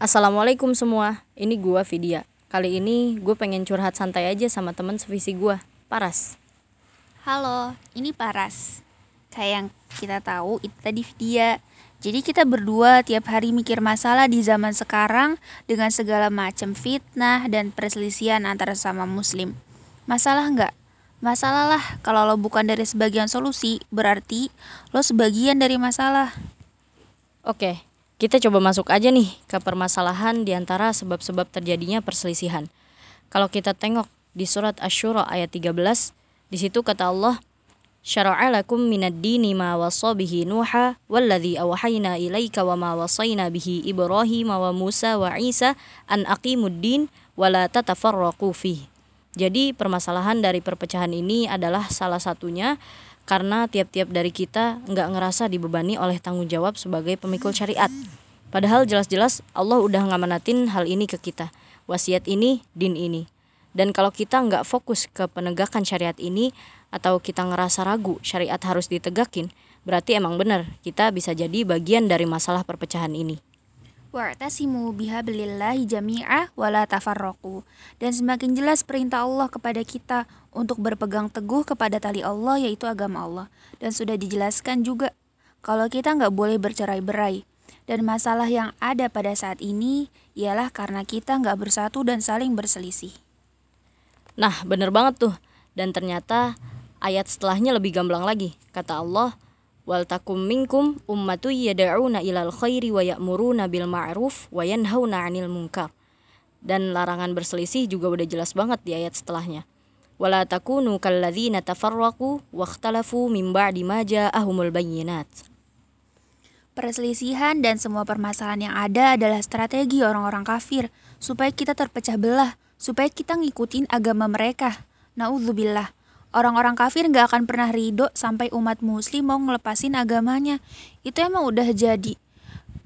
Assalamualaikum semua, ini gua Vidya. Kali ini gue pengen curhat santai aja sama teman sevisi gua, Paras. Halo, ini Paras. Kayak yang kita tahu itu tadi Vidya. Jadi kita berdua tiap hari mikir masalah di zaman sekarang dengan segala macam fitnah dan perselisihan antara sama muslim. Masalah nggak? Masalah lah, kalau lo bukan dari sebagian solusi, berarti lo sebagian dari masalah. Oke, kita coba masuk aja nih ke permasalahan di antara sebab-sebab terjadinya perselisihan. Kalau kita tengok di surat Asy-Syura ayat 13, di situ kata Allah, syara'a lakum minad dini ma wasa bihi Nuha walladhi awhayna ilaika wa ma wasayna bihi Ibrahim wa Musa wa Isa an aqimud din wa la tatafarraqu fihi. Jadi permasalahan dari perpecahan ini adalah salah satunya karena tiap-tiap dari kita nggak ngerasa dibebani oleh tanggung jawab sebagai pemikul syariat. Padahal jelas-jelas Allah udah ngamanatin hal ini ke kita. Wasiat ini, din ini. Dan kalau kita nggak fokus ke penegakan syariat ini, atau kita ngerasa ragu syariat harus ditegakin, berarti emang benar kita bisa jadi bagian dari masalah perpecahan ini. Wa'tasimu bihablillahi jami'ah wala tafarraqu. Dan semakin jelas perintah Allah kepada kita untuk berpegang teguh kepada tali Allah yaitu agama Allah. Dan sudah dijelaskan juga kalau kita nggak boleh bercerai-berai. Dan masalah yang ada pada saat ini ialah karena kita nggak bersatu dan saling berselisih. Nah, bener banget tuh. Dan ternyata ayat setelahnya lebih gamblang lagi. Kata Allah, wal takum minkum ummatu yad'una ilal khairi wa ya'muruna bil ma'ruf wa yanhauna 'anil munkar. Dan larangan berselisih juga udah jelas banget di ayat setelahnya. Wala takunu kalladzina tafarraqu wakhtalafu min ba'di ma ja'ahumul bayyinat. Perselisihan dan semua permasalahan yang ada adalah strategi orang-orang kafir supaya kita terpecah belah, supaya kita ngikutin agama mereka. Nauzubillah. Orang-orang kafir gak akan pernah ridho sampai umat muslim mau ngelepasin agamanya. Itu emang udah jadi.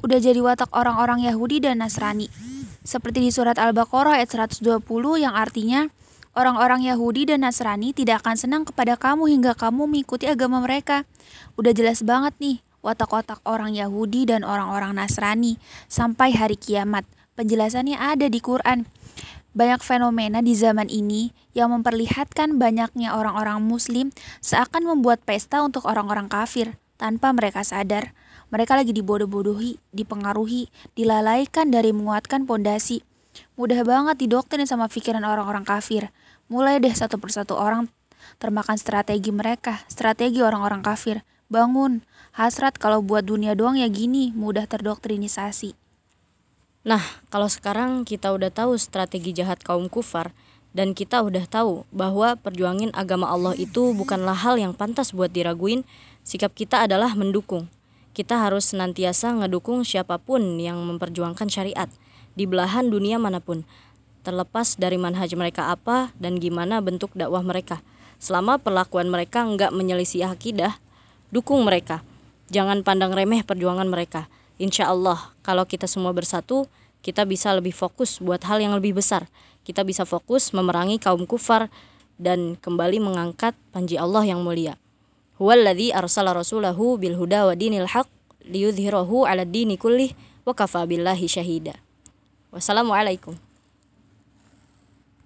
Udah jadi watak orang-orang Yahudi dan Nasrani. Seperti di surat Al-Baqarah ayat 120 yang artinya, orang-orang Yahudi dan Nasrani tidak akan senang kepada kamu hingga kamu mengikuti agama mereka. Udah jelas banget nih, watak-watak orang Yahudi dan orang-orang Nasrani sampai hari kiamat. Penjelasannya ada di Quran. Banyak fenomena di zaman ini yang memperlihatkan banyaknya orang-orang Muslim seakan membuat pesta untuk orang-orang kafir tanpa mereka sadar. Mereka lagi dibodoh-bodohi, dipengaruhi, dilalaikan dari menguatkan pondasi. Mudah banget didoktrin sama pikiran orang-orang kafir. Mulai deh satu persatu orang termakan strategi mereka, strategi orang-orang kafir. Bangun, hasrat kalau buat dunia doang ya gini, mudah terdoktrinisasi. Nah, kalau sekarang kita udah tahu strategi jahat kaum kufar dan kita udah tahu bahwa perjuangin agama Allah itu bukanlah hal yang pantas buat diraguin, sikap kita adalah mendukung. Kita harus senantiasa ngedukung siapa pun yang memperjuangkan syariat di belahan dunia mana pun, terlepas dari manhaj mereka apa dan gimana bentuk dakwah mereka. Selama perlakuan mereka nggak menyelisih akidah, dukung mereka. Jangan pandang remeh perjuangan mereka insya Allah kalau kita semua bersatu kita bisa lebih fokus buat hal yang lebih besar. Kita bisa fokus memerangi kaum kufar dan kembali mengangkat panji Allah yang mulia. Huwallazi arsala rasulahu bil huda wa dinil haq liyudhhirahu ala dini kullih wa kafa billahi syahida. Wassalamualaikum